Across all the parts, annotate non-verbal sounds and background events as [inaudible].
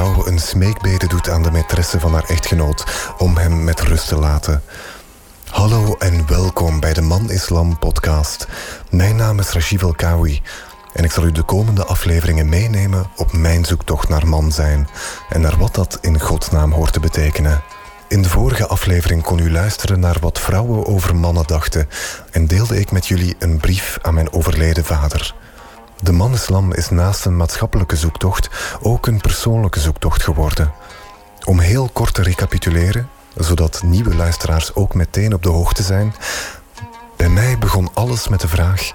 een smeekbede doet aan de maîtresse van haar echtgenoot om hem met rust te laten. Hallo en welkom bij de Man Islam podcast. Mijn naam is Rashid Elkawi en ik zal u de komende afleveringen meenemen op mijn zoektocht naar man zijn en naar wat dat in godsnaam hoort te betekenen. In de vorige aflevering kon u luisteren naar wat vrouwen over mannen dachten en deelde ik met jullie een brief aan mijn overleden vader. De manislam is naast een maatschappelijke zoektocht ook een persoonlijke zoektocht geworden. Om heel kort te recapituleren, zodat nieuwe luisteraars ook meteen op de hoogte zijn. Bij mij begon alles met de vraag: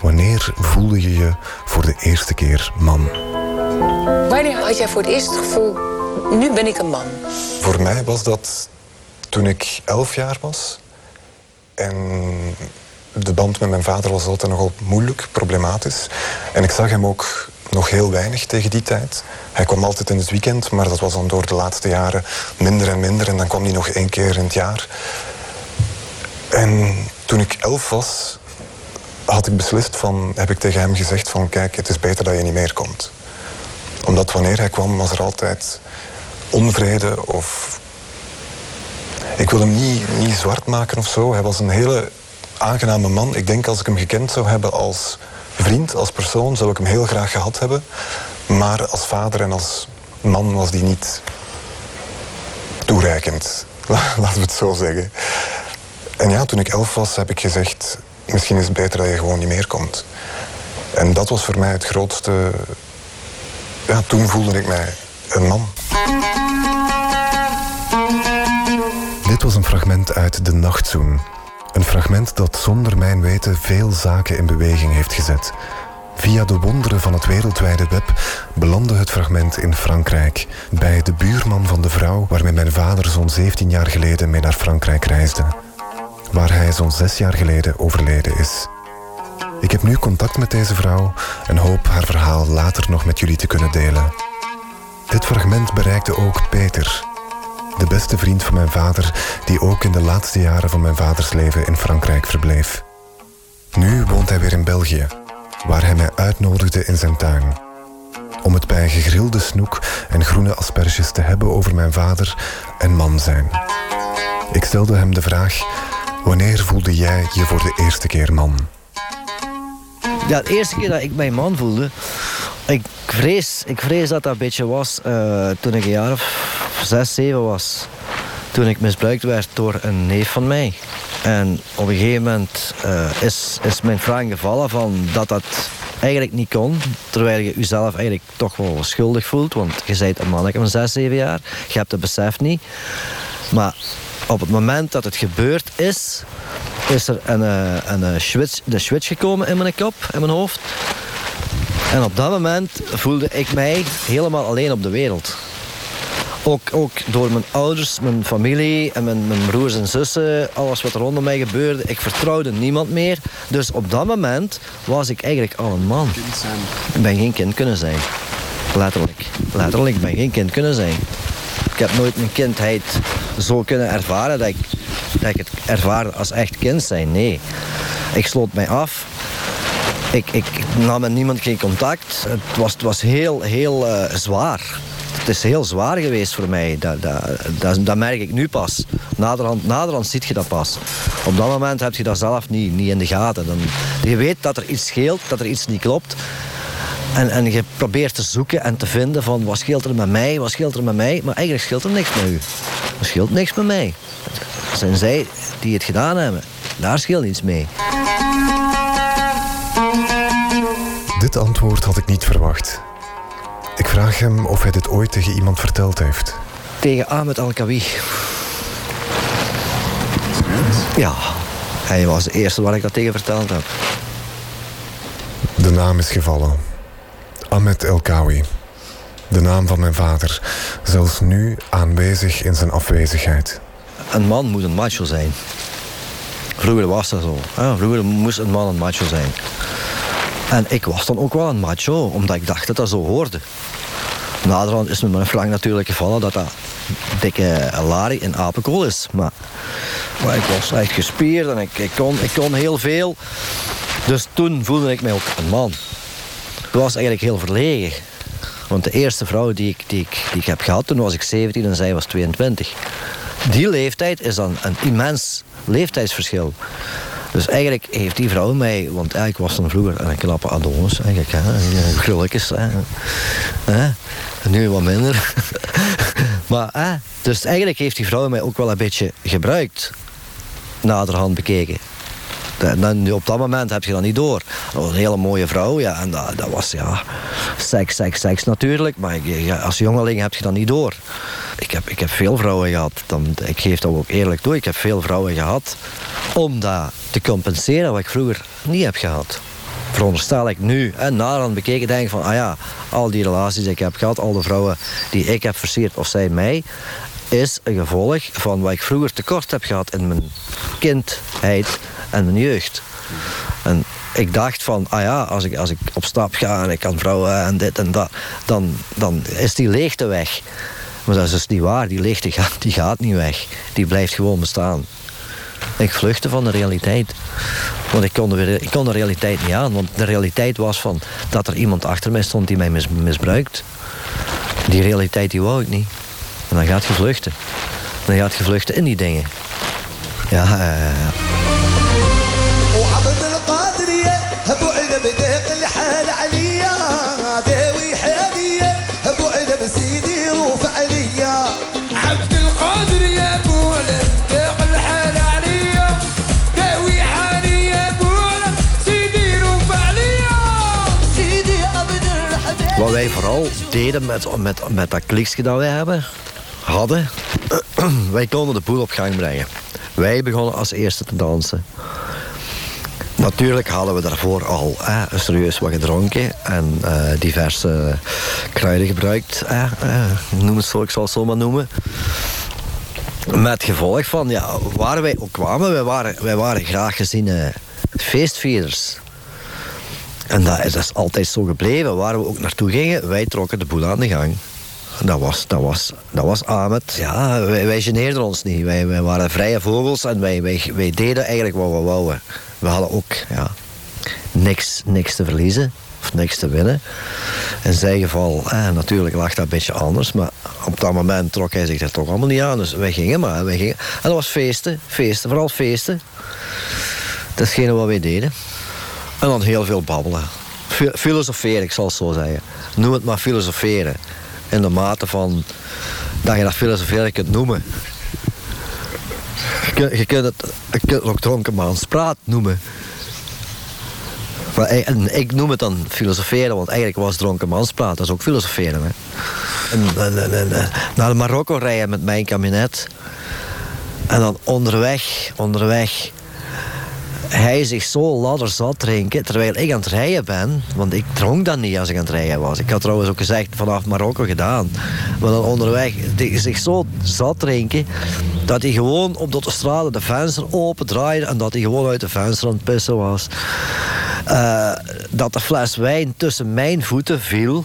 wanneer voelde je je voor de eerste keer man? Wanneer had jij voor het eerst het gevoel, nu ben ik een man? Voor mij was dat toen ik elf jaar was. En de band met mijn vader was altijd nogal moeilijk, problematisch. En ik zag hem ook nog heel weinig tegen die tijd. Hij kwam altijd in het weekend, maar dat was dan door de laatste jaren minder en minder. En dan kwam hij nog één keer in het jaar. En toen ik elf was, had ik beslist van, heb ik tegen hem gezegd van kijk, het is beter dat je niet meer komt. Omdat wanneer hij kwam, was er altijd onvrede of... Ik wil hem niet, niet zwart maken of zo. Hij was een hele aangename man. Ik denk als ik hem gekend zou hebben als vriend, als persoon, zou ik hem heel graag gehad hebben. Maar als vader en als man was die niet toereikend. [laughs] Laten we het zo zeggen. En ja, toen ik elf was, heb ik gezegd... misschien is het beter dat je gewoon niet meer komt. En dat was voor mij het grootste... Ja, toen voelde ik mij een man. Dit was een fragment uit De Nachtzoen. Een fragment dat zonder mijn weten veel zaken in beweging heeft gezet. Via de wonderen van het wereldwijde web belandde het fragment in Frankrijk, bij de buurman van de vrouw waarmee mijn vader zo'n 17 jaar geleden mee naar Frankrijk reisde, waar hij zo'n 6 jaar geleden overleden is. Ik heb nu contact met deze vrouw en hoop haar verhaal later nog met jullie te kunnen delen. Dit fragment bereikte ook Peter, de beste vriend van mijn vader, die ook in de laatste jaren van mijn vaders leven in Frankrijk verbleef. Nu woont hij weer in België, waar hij mij uitnodigde in zijn tuin. Om het bij gegrilde snoek en groene asperges te hebben over mijn vader en man zijn. Ik stelde hem de vraag: wanneer voelde jij je voor de eerste keer man? Ja, de eerste keer dat ik mijn man voelde, ik vrees, ik vrees dat dat een beetje was uh, toen ik een jaar of zes, zeven was. Toen ik misbruikt werd door een neef van mij. En op een gegeven moment uh, is, is mijn vraag gevallen van dat dat eigenlijk niet kon. Terwijl je jezelf eigenlijk toch wel schuldig voelt. Want je bent een manneke van zes, zeven jaar. Je hebt het besef niet. Maar op het moment dat het gebeurd is, is er een, een, een switch, de switch gekomen in mijn kop, in mijn hoofd. En op dat moment voelde ik mij helemaal alleen op de wereld. Ook, ook door mijn ouders, mijn familie en mijn, mijn broers en zussen, alles wat er rondom mij gebeurde. Ik vertrouwde niemand meer. Dus op dat moment was ik eigenlijk al een man. Ik ben geen kind kunnen zijn. Letterlijk. Letterlijk, ik ben geen kind kunnen zijn. Ik heb nooit mijn kindheid zo kunnen ervaren dat ik, dat ik het ervaarde als echt kind zijn. Nee. Ik sloot mij af. Ik, ik nam met niemand geen contact. Het was, het was heel, heel uh, zwaar het is heel zwaar geweest voor mij. Dat, dat, dat, merk ik nu pas. Naderhand, naderhand ziet je dat pas. Op dat moment heb je dat zelf niet, niet in de gaten. Dan, je weet dat er iets scheelt, dat er iets niet klopt. En, en je probeert te zoeken en te vinden van wat scheelt er met mij, wat scheelt er met mij. Maar eigenlijk scheelt er niks met u. Er scheelt niks met mij. Het zijn zij die het gedaan hebben. Daar scheelt iets mee. Dit antwoord had ik niet verwacht. Ik vraag hem of hij dit ooit tegen iemand verteld heeft. Tegen Ahmed Al-Kawi. Ja, hij was de eerste waar ik dat tegen verteld heb. De naam is gevallen. Ahmed El-Kawi. De naam van mijn vader. Zelfs nu aanwezig in zijn afwezigheid. Een man moet een macho zijn. Vroeger was dat zo. Vroeger moest een man een macho zijn. En ik was dan ook wel een macho, omdat ik dacht dat dat zo hoorde. Naderhand is me mijn flank natuurlijk gevallen dat dat dikke Lari in apenkool is. Maar, ik was echt gespierd en ik, ik, kon, ik kon heel veel. Dus toen voelde ik mij ook een man. was eigenlijk heel verlegen. Want de eerste vrouw die ik, die, ik, die ik heb gehad, toen was ik 17 en zij was 22. Die leeftijd is dan een immens leeftijdsverschil. Dus eigenlijk heeft die vrouw mij, want eigenlijk was dan vroeger een knappe Adonis, eigenlijk, hè, grulletjes. Hè, nu wat minder. [laughs] maar, hè, dus eigenlijk heeft die vrouw mij ook wel een beetje gebruikt, naderhand bekeken. Dan, op dat moment heb je dat niet door. Dat was een hele mooie vrouw, ja, en dat, dat was ja, seks, seks, seks natuurlijk. Maar als jongeling heb je dat niet door. Ik heb, ik heb veel vrouwen gehad. Dan, ik geef dat ook eerlijk toe. Ik heb veel vrouwen gehad om dat te compenseren wat ik vroeger niet heb gehad. Veronderstel ik nu en naderhand bekeken denk van... ah ja, al die relaties die ik heb gehad, al de vrouwen die ik heb versierd of zij mij... is een gevolg van wat ik vroeger tekort heb gehad in mijn kindheid en mijn jeugd. En ik dacht van, ah ja, als ik, als ik op stap ga en ik kan vrouwen en dit en dat... dan, dan is die leegte weg. Maar dat is dus niet waar. Die leegte gaat, die gaat niet weg. Die blijft gewoon bestaan. Ik vluchtte van de realiteit. Want ik kon, de, ik kon de realiteit niet aan. Want de realiteit was van dat er iemand achter mij stond die mij misbruikt. Die realiteit die wou ik niet. En dan gaat je vluchten. Dan gaat je vluchten in die dingen. Ja, uh, met, met, met dat kliksje dat wij hebben, hadden, [clears throat] wij konden de boel op gang brengen. Wij begonnen als eerste te dansen. Natuurlijk hadden we daarvoor al eh, serieus wat gedronken en uh, diverse kruiden gebruikt. Eh, noem het zo, ik zal het zo maar noemen. Met gevolg van, ja, waar wij ook kwamen, wij waren, wij waren graag geziene feestvierders. En dat is, dat altijd zo gebleven. Waar we ook naartoe gingen, wij trokken de boel aan de gang. Dat was, dat was, dat was Ahmed. Ja, wij, wij geneerden ons niet. Wij, wij waren vrije vogels en wij, wij, wij deden eigenlijk wat we wouden. We hadden ook ja, niks, niks te verliezen of niks te winnen. In zijn geval, eh, natuurlijk lag dat een beetje anders, maar op dat moment trok hij zich er toch allemaal niet aan. Dus wij gingen maar. Wij gingen. En dat was feesten, feesten, vooral feesten. Dat is wat wij deden. En dan heel veel babbelen. Filosoferen, ik zal het zo zeggen. Noem het maar filosoferen. In de mate van dat je dat filosoferen kunt noemen. Je, kunt, het, je kunt het ook noemen. Maar, en ik noem het dan filosoferen, want eigenlijk was dronkenmanspraat. Dat is ook filosoferen. Hè. En, en, en, naar Marokko rijden met mijn kabinet. En dan onderweg, onderweg hij zich zo ladder zat drinken, terwijl ik aan het rijden ben. Want ik dronk dan niet als ik aan het rijden was. Ik had trouwens ook gezegd vanaf Marokko gedaan. Maar dan onderweg zich zo zat drinken, dat hij gewoon op de autostrade de venster open draaide en dat hij gewoon uit de venster aan het pissen was. Uh, dat de fles wijn tussen mijn voeten viel.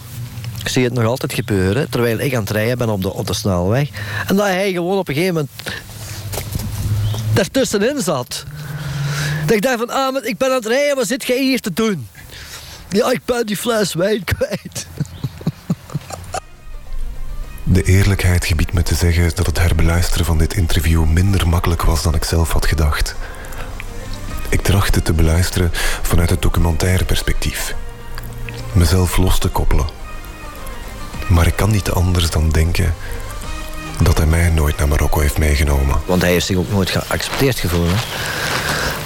Ik zie het nog altijd gebeuren, terwijl ik aan het rijden ben op de, op de snelweg. En dat hij gewoon op een gegeven moment daartussenin zat. Dat ik dacht van, ah, ik ben aan het rijden, wat zit jij hier te doen? Ja, ik ben die fles wijn kwijt. De eerlijkheid gebiedt me te zeggen dat het herbeluisteren van dit interview minder makkelijk was dan ik zelf had gedacht. Ik trachtte te beluisteren vanuit het documentaire perspectief. Mezelf los te koppelen. Maar ik kan niet anders dan denken dat hij mij nooit naar Marokko heeft meegenomen. Want hij heeft zich ook nooit geaccepteerd gevoeld.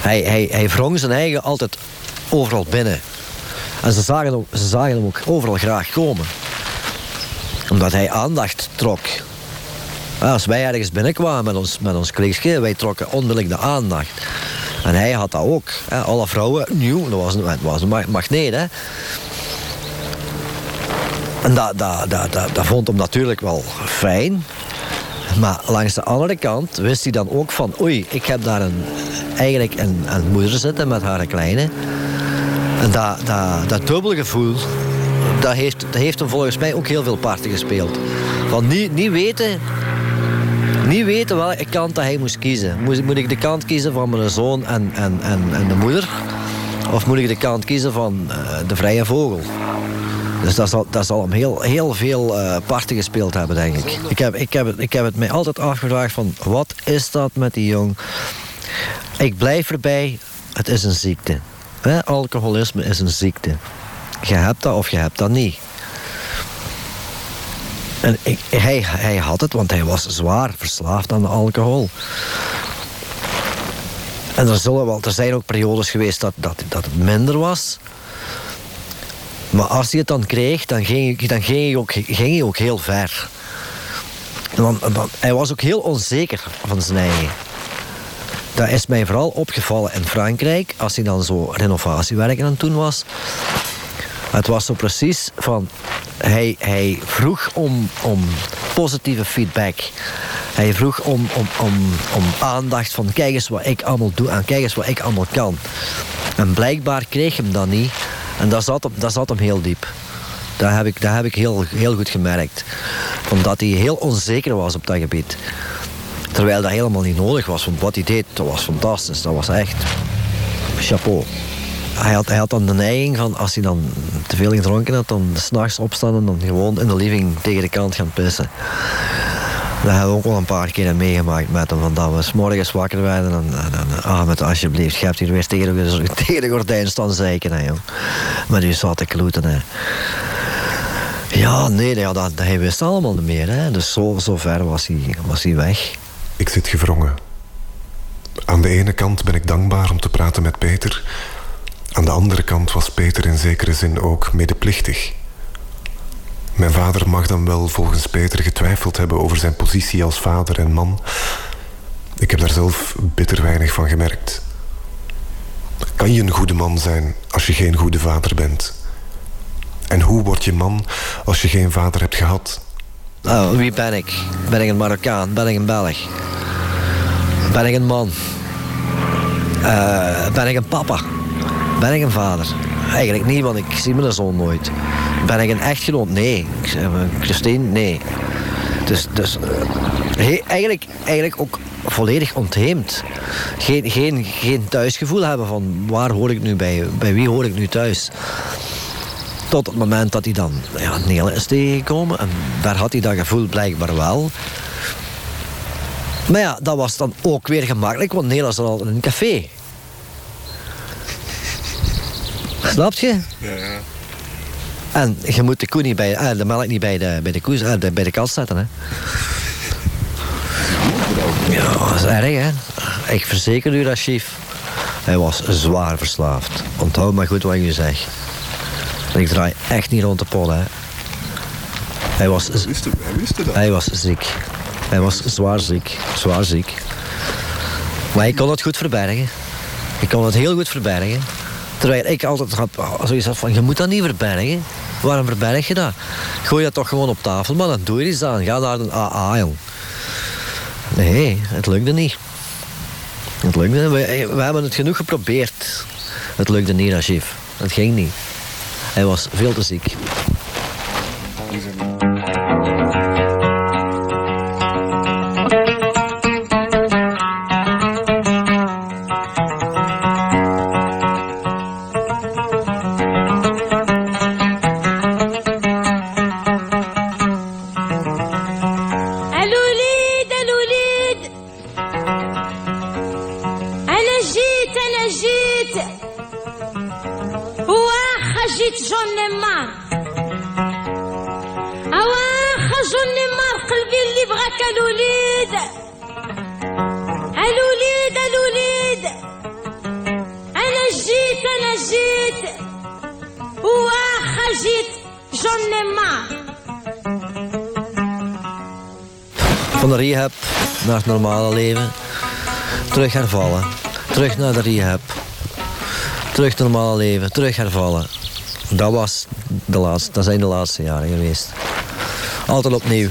Hij, hij, hij wrong zijn eigen altijd overal binnen. En ze zagen, hem, ze zagen hem ook overal graag komen. Omdat hij aandacht trok. Als wij ergens binnenkwamen met ons, met ons kleedje, wij trokken onmiddellijk de aandacht. En hij had dat ook. Alle vrouwen, nieuw, dat was, het was een magneet. Hè. En dat, dat, dat, dat, dat vond hem natuurlijk wel fijn. Maar langs de andere kant wist hij dan ook van... oei, ik heb daar een, eigenlijk een, een moeder zitten met haar kleine. En dat, dat, dat dubbele gevoel... Dat heeft, dat heeft hem volgens mij ook heel veel parten gespeeld. Van niet, niet weten... Niet weten welke kant dat hij moest kiezen. Moet, moet ik de kant kiezen van mijn zoon en, en, en, en de moeder? Of moet ik de kant kiezen van eh, de vrije vogel? Dus dat zal, dat zal hem heel, heel veel uh, parten gespeeld hebben, denk ik. Ik heb, ik, heb het, ik heb het mij altijd afgevraagd van... wat is dat met die jong? Ik blijf erbij, het is een ziekte. Alcoholisme is een ziekte. Je hebt dat of je hebt dat niet. En ik, hij, hij had het, want hij was zwaar verslaafd aan de alcohol. En er, zullen wel, er zijn ook periodes geweest dat, dat, dat het minder was. Maar als hij het dan kreeg, dan ging, dan ging, hij, ook, ging hij ook heel ver. Want, want, hij was ook heel onzeker van zijn eigen. Dat is mij vooral opgevallen in Frankrijk, als hij dan zo renovatiewerken aan het doen was. Het was zo precies van... Hij, hij vroeg om, om positieve feedback. Hij vroeg om, om, om, om aandacht van kijk eens wat ik allemaal doe en kijk eens wat ik allemaal kan. En blijkbaar kreeg hem dat niet. En dat zat hem, zat hem heel diep. Dat heb ik, dat heb ik heel, heel goed gemerkt. Omdat hij heel onzeker was op dat gebied. Terwijl dat helemaal niet nodig was. Want wat hij deed, dat was fantastisch. Dat was echt chapeau. Hij had, hij had dan de neiging van, als hij dan te veel gedronken had, dan s'nachts opstaan en dan gewoon in de living tegen de kant gaan pissen. Dat hebben we ook al een paar keer meegemaakt met hem. Van dat we morgens wakker werden en, en, ah, met alsjeblieft, je hebt hier weer tegen [laughs] tegen de gordijn staan zeiken. Hè, joh. Met u zat te kloeten. Hè. Ja, nee, ja, dat, hij wist allemaal niet meer. Hè. Dus zo, zo ver was hij, was hij weg. Ik zit gevrongen. Aan de ene kant ben ik dankbaar om te praten met Peter. Aan de andere kant was Peter in zekere zin ook medeplichtig. Mijn vader mag dan wel volgens Peter getwijfeld hebben over zijn positie als vader en man. Ik heb daar zelf bitter weinig van gemerkt. Kan je een goede man zijn als je geen goede vader bent? En hoe word je man als je geen vader hebt gehad? Oh, wie ben ik? Ben ik een Marokkaan? Ben ik een Belg? Ben ik een man? Uh, ben ik een papa? Ben ik een vader? Eigenlijk niet, want ik zie mijn zoon nooit. Ben ik een echtgenoot? Nee. Christine? Nee. Dus, dus uh, eigenlijk, eigenlijk ook volledig ontheemd. Geen, geen, geen thuisgevoel hebben van waar hoor ik nu bij, bij wie hoor ik nu thuis. Tot het moment dat hij dan ja, is tegengekomen. En daar had hij dat gevoel blijkbaar wel. Maar ja, dat was dan ook weer gemakkelijk, want Nele was al in een café. Snap je? Ja, ja. En je moet de koe niet bij, eh, de melk niet bij de, bij de, koe, eh, bij de kast zetten. Hè. Ja, dat is erg, hè. Ik verzeker u dat, chief. Hij was zwaar verslaafd. Onthoud maar goed wat je zegt. Ik draai echt niet rond de pol, hè. Hij was, hij wist, hij hij was ziek. Hij was zwaar ziek. Zwaar ziek. Maar ik kon het goed verbergen. Ik kon het heel goed verbergen. Terwijl ik altijd had zoiets had van, je moet dat niet verbergen. Waarom verberg je dat? Gooi dat toch gewoon op tafel, maar dan doe je iets aan. Ga naar een AA, jong. Nee, het lukte niet. Het lukte we, we hebben het genoeg geprobeerd. Het lukte niet, Rashif. Het ging niet. Hij was veel te ziek. Naar het normale leven. Terug hervallen. Terug naar de rehab. Terug het normale leven. Terug hervallen. Dat, was de laatste, dat zijn de laatste jaren geweest. Altijd opnieuw.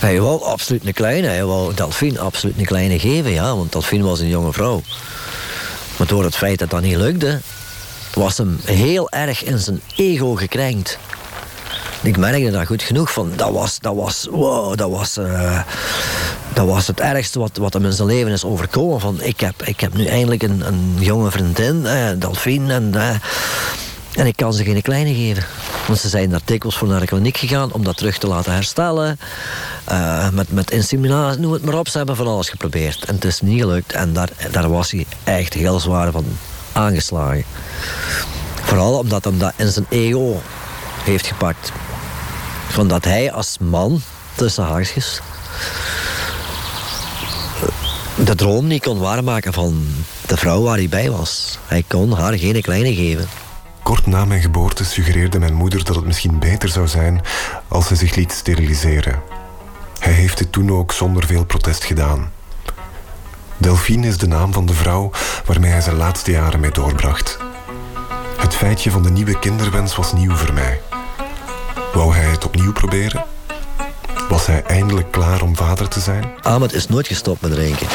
Hij wou absoluut een kleine. Hij wou Delphine absoluut een kleine geven. Ja, want Delphine was een jonge vrouw. Maar door het feit dat dat niet lukte... was hem heel erg in zijn ego gekrenkt. Ik merkte daar goed genoeg van. Dat was, dat was, wow, dat was... Uh, dat was het ergste wat, wat hem in zijn leven is overkomen. Van, ik, heb, ik heb nu eindelijk een, een jonge vriendin, eh, Delphine, en, eh, en ik kan ze geen kleine geven. Want ze zijn daar dikwijls voor naar de kliniek gegaan om dat terug te laten herstellen. Uh, met, met inseminatie, noem het maar op. Ze hebben van alles geprobeerd. En het is niet gelukt. En daar, daar was hij echt heel zwaar van aangeslagen. Vooral omdat hem dat in zijn ego heeft gepakt. Van dat hij als man, tussen haakjes, de droom niet kon waarmaken van de vrouw waar hij bij was. Hij kon haar geen kleine geven. Kort na mijn geboorte suggereerde mijn moeder dat het misschien beter zou zijn als ze zich liet steriliseren. Hij heeft dit toen ook zonder veel protest gedaan. Delphine is de naam van de vrouw waarmee hij zijn laatste jaren mee doorbracht. Het feitje van de nieuwe kinderwens was nieuw voor mij. Wou hij het opnieuw proberen? Was hij eindelijk klaar om vader te zijn? Ahmed is nooit gestopt met drinken.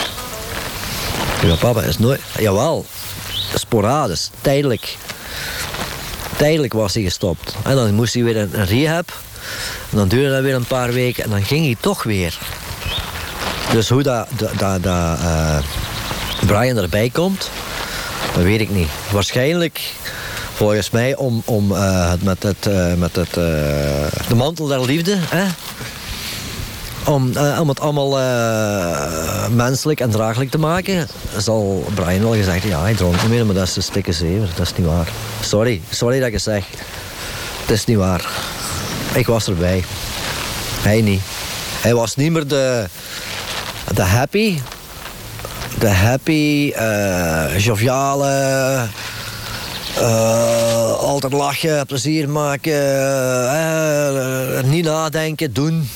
Ja, papa is nooit... Jawel, sporadisch, tijdelijk. Tijdelijk was hij gestopt. En dan moest hij weer een rehab. En dan duurde dat weer een paar weken en dan ging hij toch weer. Dus hoe dat, dat, dat, uh, Brian erbij komt, dat weet ik niet. Waarschijnlijk volgens mij om, om het, met, het, uh, met het, de mantel der liefde. Hè? Om, om het allemaal menselijk en draaglijk te maken, zal Brian wel gezegd ja, hij dronk niet meer, maar dat is de stikke zeven. Dat is niet waar. Sorry, sorry dat ik het zeg. Het is niet waar. Ik was erbij. Hij niet. Hij was niet meer de, de happy, de happy, uh, joviale, uh, altijd lachen, plezier maken, niet nadenken, doen.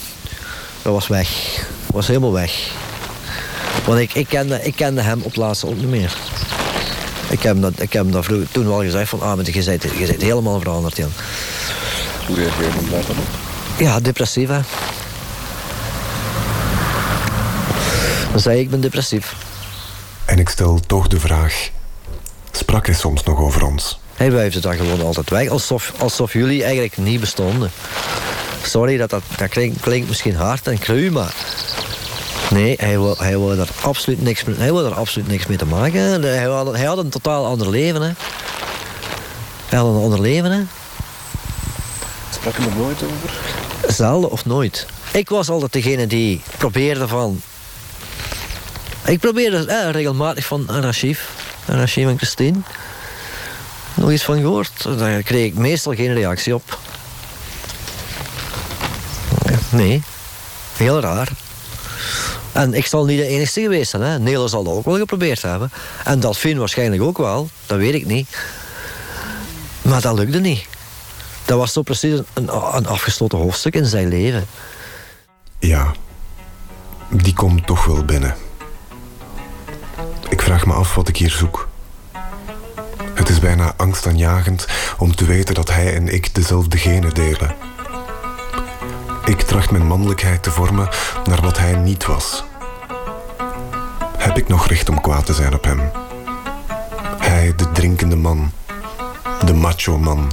Dat was weg. Dat was helemaal weg. Want ik, ik, kende, ik kende hem op het laatste ook niet meer. Ik heb hem dat, ik heb hem dat vroeger, toen wel gezegd van, ah, maar je bent, je bent helemaal veranderd, Jan. Hoe reageerde je daar dan op? Ja, depressief, hè. Dan zei ik, ik ben depressief. En ik stel toch de vraag, sprak hij soms nog over ons? Hij wuifde dan gewoon altijd weg, alsof, alsof jullie eigenlijk niet bestonden. Sorry, dat, dat, dat klinkt, klinkt misschien hard en cru, maar... Nee, hij wil, hij wil er absoluut niks mee, hij wil er absoluut niks mee te maken. Hij had, hij had een totaal ander leven, hè. Hij had een ander leven, hè. Sprak je er nooit over? Zelden of nooit. Ik was altijd degene die probeerde van... Ik probeerde eh, regelmatig van Rachif, Rachif en Christine. Nog iets van gehoord. Daar kreeg ik meestal geen reactie op. Nee, heel raar. En ik zal niet de enige geweest zijn. Hè. Nederland zal dat ook wel geprobeerd hebben. En Delphine waarschijnlijk ook wel. Dat weet ik niet. Maar dat lukte niet. Dat was zo precies een, een afgesloten hoofdstuk in zijn leven. Ja, die komt toch wel binnen. Ik vraag me af wat ik hier zoek. Het is bijna angstaanjagend om te weten dat hij en ik dezelfde genen delen. Ik tracht mijn mannelijkheid te vormen naar wat hij niet was. Heb ik nog recht om kwaad te zijn op hem? Hij, de drinkende man, de macho man,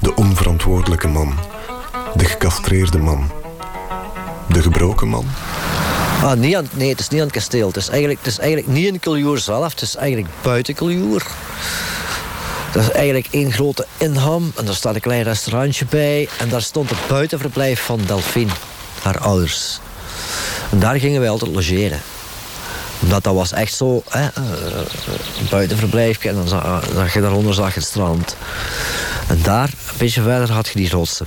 de onverantwoordelijke man, de gecastreerde man, de gebroken man. Ah, niet aan, nee, het is niet aan het kasteel. Het is eigenlijk, het is eigenlijk niet in Kuljoer zelf, het is eigenlijk buiten Kuljoer. Dat is eigenlijk één grote inham en daar staat een klein restaurantje bij. En daar stond het buitenverblijf van Delphine, haar ouders. En daar gingen wij altijd logeren. Omdat dat was echt zo, hè, een buitenverblijfje. En dan zag, je daaronder zag het strand. En daar, een beetje verder, had je die rotsen.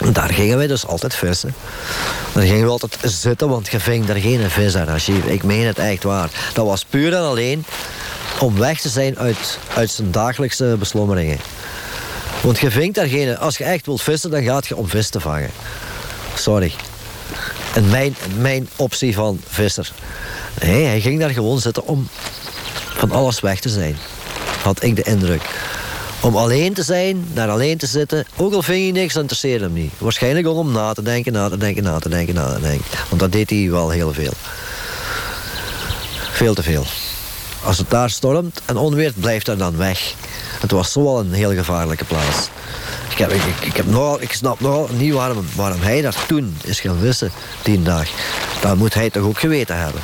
En daar gingen wij dus altijd vissen. Daar gingen we altijd zitten, want je ving daar geen vis aan. Ik meen het echt waar. Dat was puur en alleen om weg te zijn uit, uit zijn dagelijkse beslommeringen. Want je vindt daar geen... Als je echt wilt vissen, dan gaat je om vis te vangen. Sorry. En mijn, mijn optie van visser. Hij ging daar gewoon zitten om van alles weg te zijn. Had ik de indruk. Om alleen te zijn, daar alleen te zitten. Ook al vind je niks, interesseerde hem niet. Waarschijnlijk ook om na te denken, na te denken, na te denken, na te denken. Want dat deed hij wel heel veel. Veel te veel. Als het daar stormt en onweert, blijft hij dan weg. Het was zo wel een heel gevaarlijke plaats. Ik, heb, ik, heb nogal, ik snap nogal niet waarom, hij daar toen is gaan vissen, die dag. Dat moet hij toch ook geweten hebben.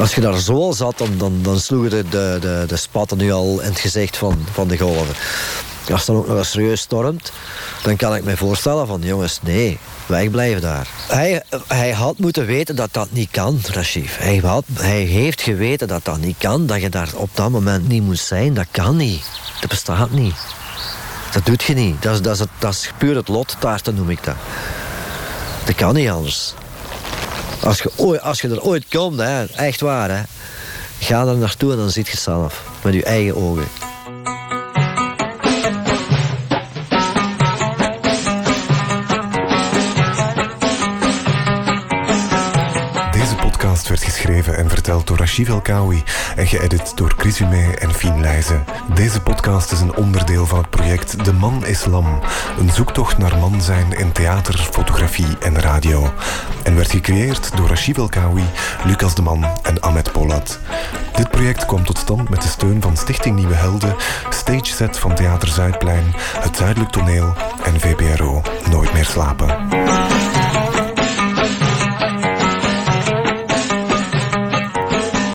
Als je daar zo al zat, dan, dan, dan sloegen de, de, de, de spatten nu al in het gezicht van, van de golven. Als het dan ook nog eens serieus stormt, dan kan ik me voorstellen van jongens, nee, wegblijven daar. Hij, hij had moeten weten dat dat niet kan, Rashif. Hij, had, hij heeft geweten dat dat niet kan, dat je daar op dat moment niet moet zijn. Dat kan niet. Dat bestaat niet. Dat doet je niet. Dat is, dat is, het, dat is puur het lot, taarten noem ik dat. Dat kan niet anders. Als je, ooit, als je er ooit komt, hè, echt waar, hè, ga er naartoe en dan ziet je zelf. Met je eigen ogen. Geschreven en verteld door Rachid Elkawi en geëdit door Chris Humé en Fien Leijzen. Deze podcast is een onderdeel van het project De Man is Lam, een zoektocht naar man zijn in theater, fotografie en radio. En werd gecreëerd door Rachid Elkawi, Lucas de Man en Ahmed Polat. Dit project kwam tot stand met de steun van Stichting Nieuwe Helden, Stage Set van Theater Zuidplein, het Zuidelijk Toneel en VPRO Nooit meer slapen.